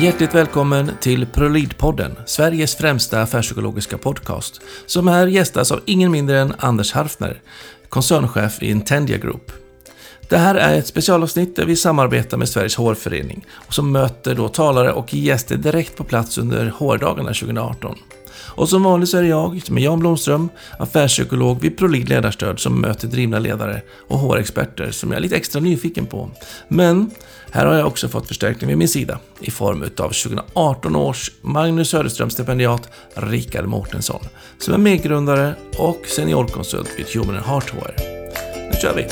Hjärtligt välkommen till Prolidpodden, Sveriges främsta affärspsykologiska podcast, som här gästas av ingen mindre än Anders Harfner, koncernchef i Intendia Group. Det här är ett specialavsnitt där vi samarbetar med Sveriges hårförening och som möter då talare och gäster direkt på plats under hårdagarna 2018. Och som vanligt så är det jag, som är Jan Blomström, affärspsykolog vid Prolid Ledarstöd som möter drivna ledare och HR-experter som jag är lite extra nyfiken på. Men här har jag också fått förstärkning vid min sida i form av 2018 års Magnus Söderström-stipendiat Rikard Mårtensson som är medgrundare och seniorkonsult vid Human Heart HR. Nu kör vi!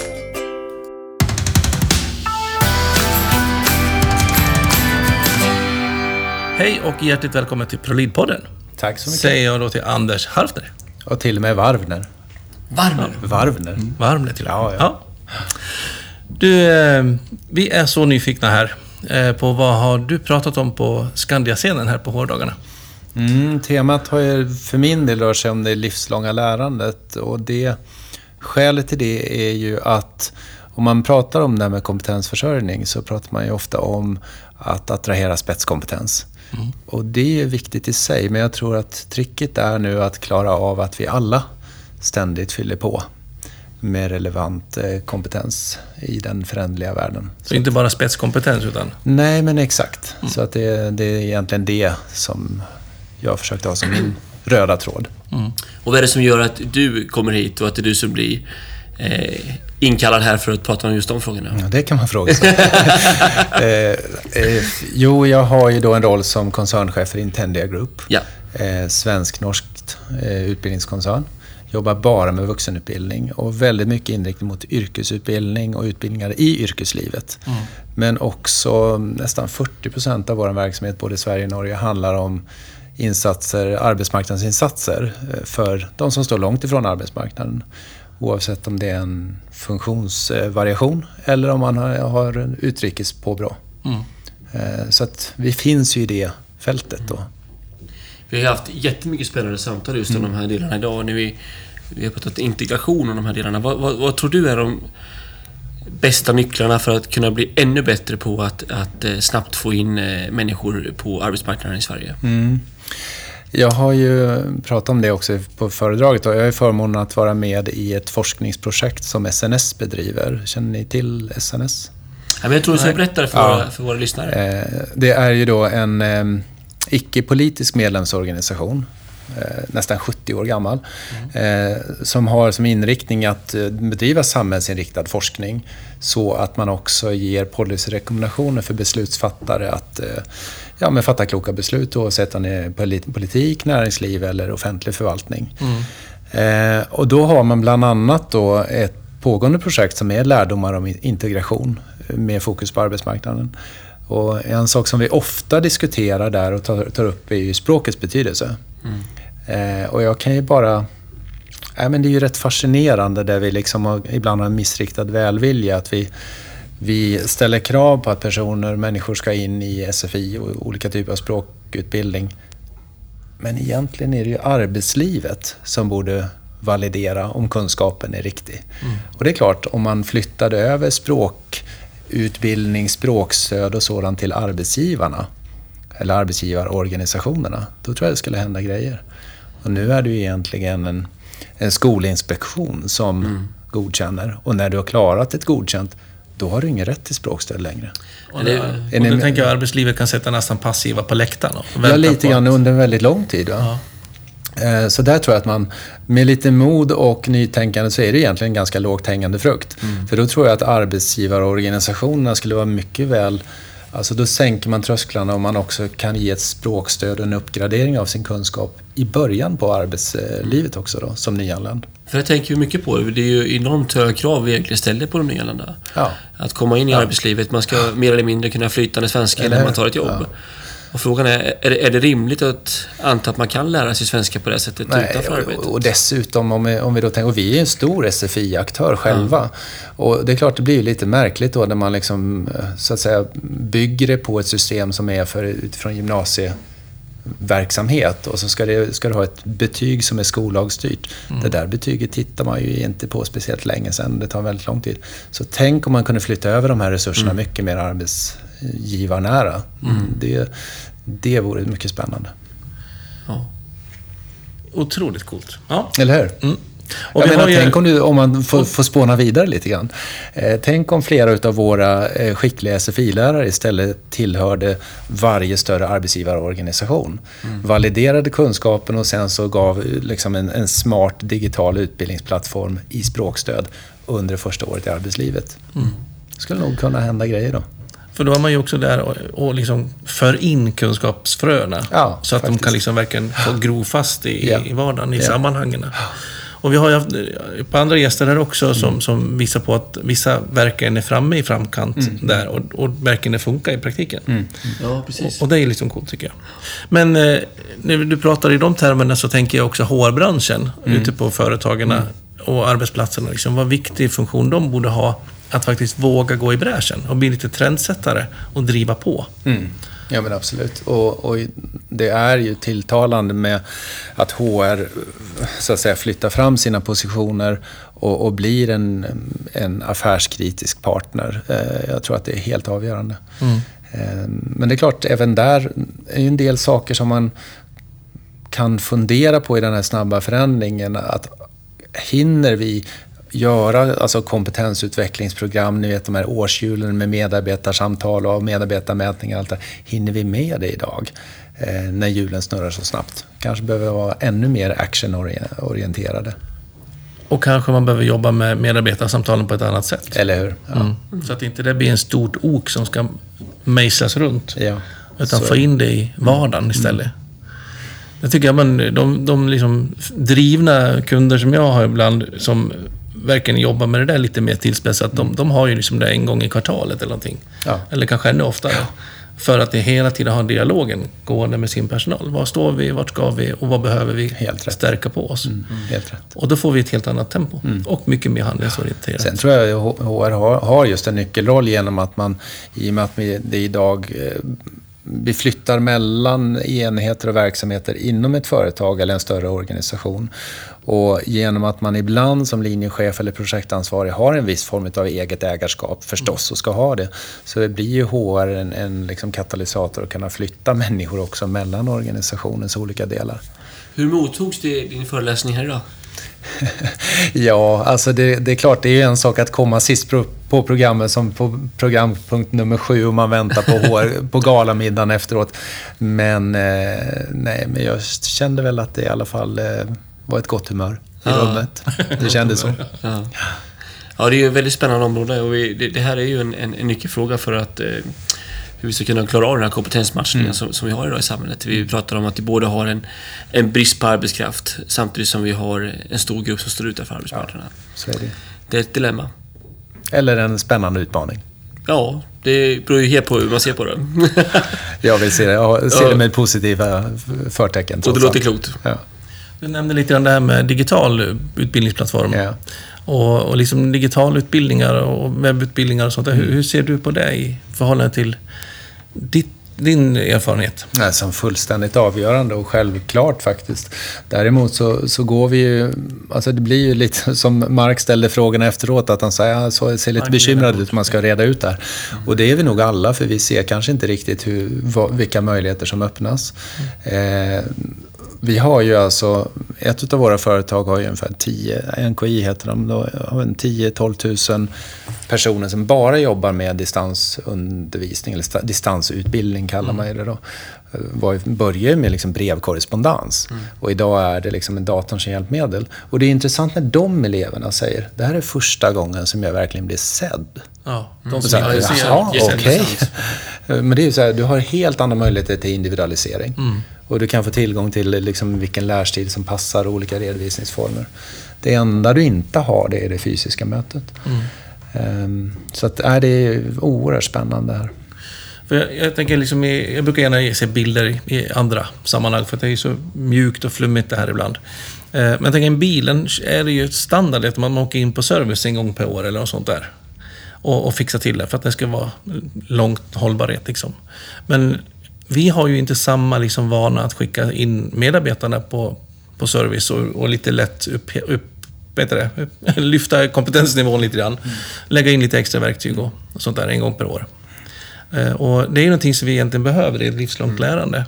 Hej och hjärtligt välkommen till Prolidpodden. Tack så mycket. Säger jag då till Anders Harfner. Och till och med Varvner. Varmner. Varvner. Mm. Varmner till och med. Ja, ja. Du, eh, vi är så nyfikna här eh, på vad har du pratat om på Skandia-scenen här på hårdagarna? Mm, temat har ju för min del rört sig om det livslånga lärandet. Och det, skälet till det är ju att om man pratar om det här med kompetensförsörjning så pratar man ju ofta om att attrahera spetskompetens. Mm. Och det är viktigt i sig, men jag tror att tricket är nu att klara av att vi alla ständigt fyller på med relevant eh, kompetens i den förändliga världen. Så, så inte bara spetskompetens utan? Nej, men exakt. Mm. Så att det, det, är egentligen det som jag försökte ha som min röda tråd. Mm. Och vad är det som gör att du kommer hit och att det är du som blir eh, inkallad här för att prata om just de frågorna? Ja, det kan man fråga sig. eh, eh, jo, jag har ju då en roll som koncernchef för Intendia Group. Ja. Eh, Svensk-norskt eh, utbildningskoncern. Jobbar bara med vuxenutbildning och väldigt mycket inriktning mot yrkesutbildning och utbildningar i yrkeslivet. Mm. Men också nästan 40 procent av vår verksamhet både i Sverige och Norge handlar om insatser, arbetsmarknadsinsatser eh, för de som står långt ifrån arbetsmarknaden. Oavsett om det är en funktionsvariation eller om man har utrikes påbrå. Mm. Eh, så att vi finns ju i det fältet då. Vi har haft jättemycket spännande samtal just om mm. de här delarna idag. När vi, vi har pratat integration och de här delarna. Vad, vad, vad, tror du är de bästa nycklarna för att kunna bli ännu bättre på att, att eh, snabbt få in eh, människor på arbetsmarknaden i Sverige? Mm. Jag har ju pratat om det också på föredraget. Jag har förmånen att vara med i ett forskningsprojekt som SNS bedriver. Känner ni till SNS? Ja, men jag tror du ska berätta det för, ja. våra, för våra lyssnare. Eh, det är ju då en eh, icke-politisk medlemsorganisation nästan 70 år gammal, mm. som har som inriktning att bedriva samhällsinriktad forskning så att man också ger policyrekommendationer för beslutsfattare att ja, men fatta kloka beslut oavsett om det är politik, näringsliv eller offentlig förvaltning. Mm. Eh, och då har man bland annat då ett pågående projekt som är lärdomar om integration med fokus på arbetsmarknaden. Och en sak som vi ofta diskuterar där och tar, tar upp är ju språkets betydelse. Mm. Eh, och jag kan ju bara... Äh, men det är ju rätt fascinerande där vi liksom har, ibland har en missriktad välvilja. Att vi, vi ställer krav på att personer, människor ska in i SFI och olika typer av språkutbildning. Men egentligen är det ju arbetslivet som borde validera om kunskapen är riktig. Mm. Och det är klart, om man flyttade över språkutbildning, språkstöd och sådant till arbetsgivarna, eller arbetsgivarorganisationerna, då tror jag det skulle hända grejer. Och nu är det ju egentligen en, en skolinspektion som mm. godkänner. Och när du har klarat ett godkänt, då har du ingen rätt till språkstöd längre. Och, det, och då tänker jag att arbetslivet kan sätta nästan passiva på läktaren. Ja, lite grann under en väldigt lång tid. Ja. Eh, så där tror jag att man, med lite mod och nytänkande så är det egentligen ganska lågt hängande frukt. Mm. För då tror jag att arbetsgivarorganisationerna skulle vara mycket väl Alltså då sänker man trösklarna och man också kan ge ett språkstöd och en uppgradering av sin kunskap i början på arbetslivet också då, som nyanländ. För jag tänker mycket på det. Det är ju enormt höga krav vi egentligen ställer på de nyanlända. Ja. Att komma in i ja. arbetslivet. Man ska mer eller mindre kunna flytande svenska när man tar ett jobb. Ja. Och frågan är, är det, är det rimligt att anta att man kan lära sig svenska på det sättet Nej, utanför arbetet? Och, och dessutom, om vi, om vi då tänker, och vi är en stor SFI-aktör själva. Mm. Och det är klart, det blir lite märkligt då när man liksom, så att säga, bygger det på ett system som är för, utifrån gymnasie verksamhet och så ska, det, ska du ha ett betyg som är skollagsstyrt. Mm. Det där betyget tittar man ju inte på speciellt länge sedan. Det tar väldigt lång tid. Så tänk om man kunde flytta över de här resurserna mm. mycket mer arbets, arbetsgivarnära. Det, det vore mycket spännande. Ja. Otroligt coolt. Ja. Eller hur? Mm. Och Jag menar, ju- tänk om, du, om man får, får spåna vidare lite grann. Eh, tänk om flera av våra eh, skickliga SFI-lärare istället tillhörde varje större arbetsgivarorganisation. Validerade kunskapen och sen så gav liksom en, en smart digital utbildningsplattform i språkstöd under det första året i arbetslivet. Det skulle nog kunna hända grejer då. För då är man ju också där och, och liksom för in kunskapsfröna. Ja, så att de faktiskt. kan liksom verkligen få gro fast i, Ja. i vardagen, i Ja. sammanhangen. Och vi har ju haft ett par andra gäster här också som, som visar på att vissa verkligen är framme i framkant där och, och verkligen det funkar i praktiken. ja, precis. Och, och det är liksom coolt tycker jag. Men eh, när du pratar i de termerna så tänker jag också HR-branschen ute på företagen och arbetsplatserna. Liksom, vad viktig funktion de borde ha att faktiskt våga gå i bräschen och bli lite trendsättare och driva på. Mm. Ja men absolut. Och, och det är ju tilltalande med att HR så att säga flyttar fram sina positioner och, och blir en, en affärskritisk partner. Eh, Jag tror att det är helt avgörande. Eh, Men det är klart, även där är ju en del saker som man kan fundera på i den här snabba förändringen. Att hinner vi göra alltså kompetensutvecklingsprogram, ni vet de här årshjulen med medarbetarsamtal och medarbetarmätningar och allt det Hinner vi med det idag? Eh, när hjulen snurrar så snabbt. Kanske behöver vara ännu mer actionorienterade. Och kanske man behöver jobba med medarbetarsamtalen på ett annat sätt. Eller hur? Ja. Mm. Så att inte det blir en stort ok som ska mejslas runt. ja. Utan Så- få in det i vardagen istället. Det tycker jag, men de, de liksom drivna kunder som jag har ibland, som verkligen jobbar med det där lite mer tillspetsat, de, de har ju liksom det en gång i kvartalet eller någonting. Ja. Eller kanske ännu oftare. För att det hela tiden har dialogen gående med sin personal. Var står vi? Vart ska vi? Och vad behöver vi stärka på oss? Helt rätt. Och då får vi ett helt annat tempo. Och mycket mer handlingsorienterat. Sen tror jag att HR har, just en nyckelroll genom att man, i och med att det idag eh, vi flyttar mellan enheter och verksamheter inom ett företag eller en större organisation. Och genom att man ibland som linjechef eller projektansvarig har en viss form av eget ägarskap förstås och ska ha det. Så blir ju HR en, en liksom katalysator att kunna flytta människor också mellan organisationens olika delar. Hur mottogs det, din föreläsning här idag? Ja, alltså det, det är klart, det är en sak att komma sist på, på programmet som på programpunkt nummer sju och man väntar på, HR, på galamiddagen efteråt. Men, eh, nej, men jag kände väl att det i alla fall eh, var ett gott humör i Ja. rummet. Det kändes så. Ja. ja, det är ju ett väldigt spännande område och vi, det, det här är ju en, en, en nyckelfråga för att eh, hur vi ska kunna klara av den här kompetensmatchningen som, som vi har idag i samhället. Vi pratar om att vi både har en, en brist på arbetskraft samtidigt som vi har en stor grupp som står utanför arbetsmarknaden. Så är det. Det är ett dilemma. Eller en spännande utmaning. Ja, det beror ju helt på hur man ser på det. Jag vill se det, jag ser Ja. det med positiva förtecken. och det låter allt. klokt. Ja. Du nämnde lite grann det här med digital utbildningsplattform. Ja. Och, och liksom digitala utbildningar och webbutbildningar och sånt där. Hur, hur ser du på det i förhållande till ditt, din erfarenhet? Nej, som fullständigt avgörande och självklart faktiskt. Däremot så, så går vi ju... Alltså det blir ju lite som Mark ställde frågan efteråt, att han säger ja, så ser lite bekymrad ut, man ska reda ut det här. Och det är vi nog alla, för vi ser kanske inte riktigt hur, vilka möjligheter som öppnas. Eh, vi har ju alltså, ett av våra företag har ju ungefär 10, NKI heter de, då har en 10-12 000 personer som bara jobbar med distansundervisning, eller sta- distansutbildning kallar man ju det då. Var, började med liksom brevkorrespondens och idag är det liksom en datorn som hjälpmedel. Och det är intressant när de eleverna säger, det här är första gången som jag verkligen blir sedd. Ja, de som ser Jaha, okej. Men det är ju så här, du har helt andra möjligheter till individualisering. Och du kan få tillgång till liksom vilken lärstil som passar och olika redovisningsformer. Det enda du inte har, det är det fysiska mötet. Ehm, Så att, är det är oerhört spännande här. För jag, jag, tänker liksom, jag brukar gärna se bilder i, andra sammanhang, för att det är så mjukt och flummigt det här ibland. Eh, men jag tänker, i bilen är det ju ett standard att man åker in på service en gång per år eller något sånt där. Och, och fixar till det, för att det ska vara långt hållbarhet liksom. Men vi har ju inte samma liksom vana att skicka in medarbetarna på, på service och, och lite lätt upp, upp det? Lyfta kompetensnivån lite grann. Lägga in lite extra verktyg och, och sånt där en gång per år. Eh, och det är ju någonting som vi egentligen behöver, det är ett livslångt lärande.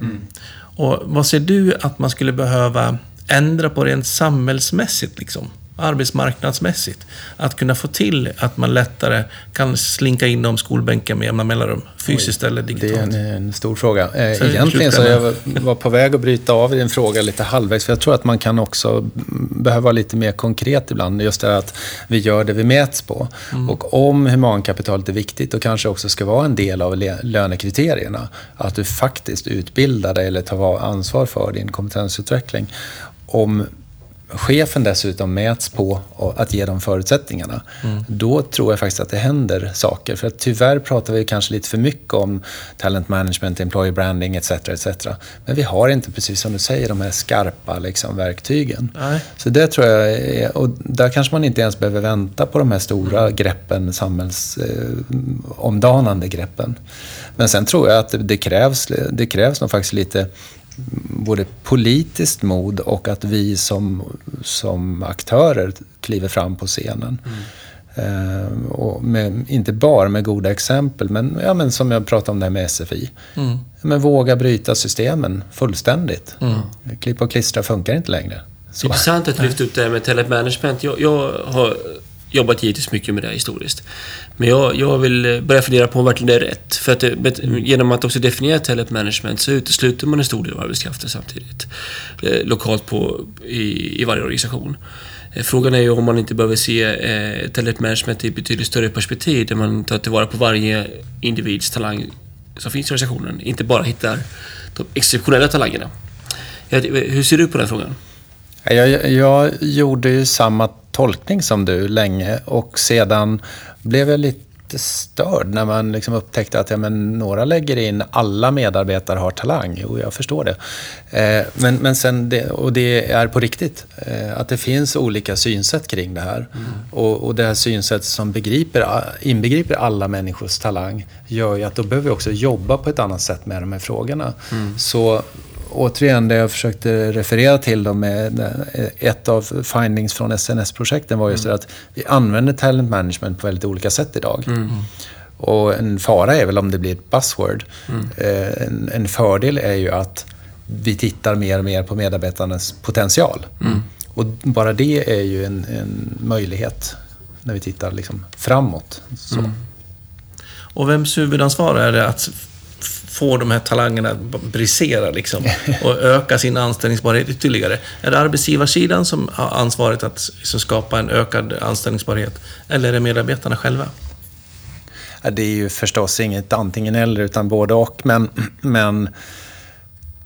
Och vad ser du att man skulle behöva ändra på rent samhällsmässigt, liksom? Arbetsmarknadsmässigt? Att kunna få till att man lättare kan slinka in om skolbänken med jämna mellanrum, fysiskt eller Det är digitalt. en, en stor fråga. Eh, Så Egentligen så jag var på väg att bryta av i en fråga lite halvvägs. För jag tror att man kan också behöva vara lite mer konkret ibland. Just det här att vi gör det vi mäts på. Och om humankapitalet är viktigt och kanske också ska vara en del av lönekriterierna. Att du faktiskt utbildar dig eller tar ansvar för din kompetensutveckling. Om chefen dessutom mäts på att ge de förutsättningarna, då tror jag faktiskt att det händer saker. För att tyvärr pratar vi kanske lite för mycket om talent management, employer branding etc. etc. Men vi har inte, precis som du säger, de här skarpa liksom, verktygen. Nej. Så det tror jag är, och där kanske man inte ens behöver vänta på de här stora greppen, samhällsomdanande greppen. Men sen tror jag att det, det, krävs, det krävs nog faktiskt lite både politiskt mod och att vi som, som aktörer kliver fram på scenen. Eh, och med, inte bara med goda exempel, men, ja, men som jag pratade om det här med SFI. Mm. Men våga bryta systemen fullständigt. Klippa och klistra funkar inte längre. Så. Intressant att du lyfte upp det här med talent management. Jag, jag har jobbat givetvis mycket med det historiskt. Men jag, jag vill börja fundera på om verkligen det är rätt. För att det, men genom att också definiera talent management så utesluter man en stor del av arbetskraften samtidigt. Eh, lokalt på, i, i varje organisation. Eh, Frågan är ju om man inte behöver se eh, talent management i ett betydligt större perspektiv där man tar tillvara på varje individs talang som finns i organisationen. Inte bara hittar de exceptionella talangerna. Hur ser du på den frågan? Jag, jag gjorde ju samma tolkning som du länge och sedan blev jag lite störd när man liksom upptäckte att ja, men några lägger in alla medarbetare har talang. Jo, jag förstår det. Eh, men, men sen det, och det är på riktigt. Eh, att det finns olika synsätt kring det här. Och, och det här synsättet som begriper, inbegriper alla människors talang gör ju att då behöver vi också jobba på ett annat sätt med de här frågorna. Så återigen, det jag försökte referera till då med ett av findings från SNS-projekten var just det att vi använder talent management på väldigt olika sätt idag. Och en fara är väl om det blir ett buzzword. Eh, En, en fördel är ju att vi tittar mer och mer på medarbetarnas potential. Och bara det är ju en, en möjlighet när vi tittar liksom framåt. Så. Och vems huvudansvar är det att f- få de här talangerna att brisera liksom, och öka sin anställningsbarhet ytterligare? Är det arbetsgivarsidan som har ansvaret att liksom, skapa en ökad anställningsbarhet? Eller är det medarbetarna själva? Ja, Det är ju förstås inget antingen eller, utan både och. Men, men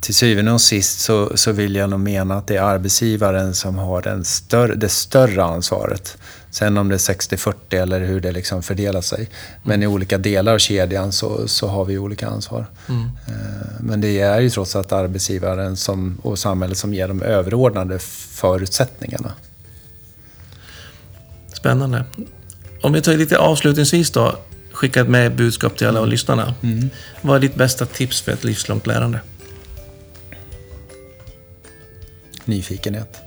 till syvende och sist så, så vill jag nog mena att det är arbetsgivaren som har den större, det större ansvaret. Sen om det är 60-40 eller hur det liksom fördelar sig. Men i olika delar av kedjan så, så har vi olika ansvar. Eh, Men det är ju trots allt arbetsgivaren som, och samhället som ger de överordnade förutsättningarna. Spännande. Om vi tar lite avslutningsvis då, skicka ett med budskap till alla lyssnarna. Vad är ditt bästa tips för ett livslångt lärande? nyfikenhet.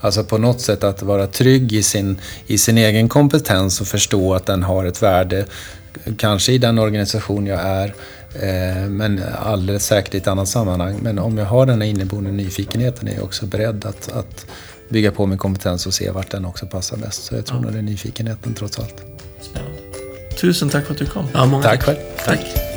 Alltså på något sätt att vara trygg i sin, i sin egen kompetens och förstå att den har ett värde. Kanske i den organisation jag är, eh, men alldeles säkert i ett annat sammanhang. Men om jag har den här inneboende nyfikenheten är jag också beredd att, att bygga på min kompetens och se vart den också passar bäst. Så jag tror nog det är nyfikenheten trots allt. Spännande. Tusen tack för att du kom. Ja, många Tack själv. Tack.